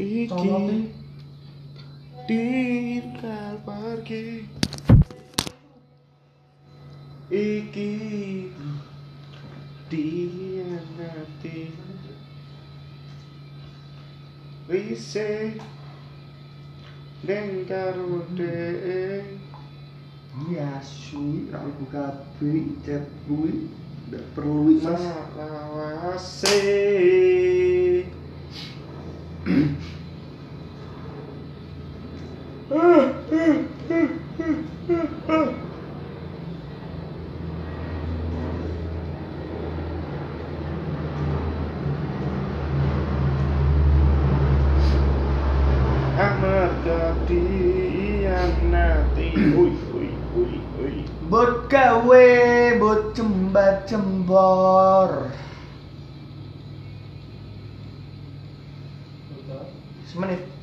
Iki tinggal pergi. Iki dianati. Wise. Neng karo dek Iya, suwi, buka kabeh, chat kuwi. Ndak perlu Mas. Dianati Ui, ui, ui, ui Bot gawe, bot cembat cembor. Semenit.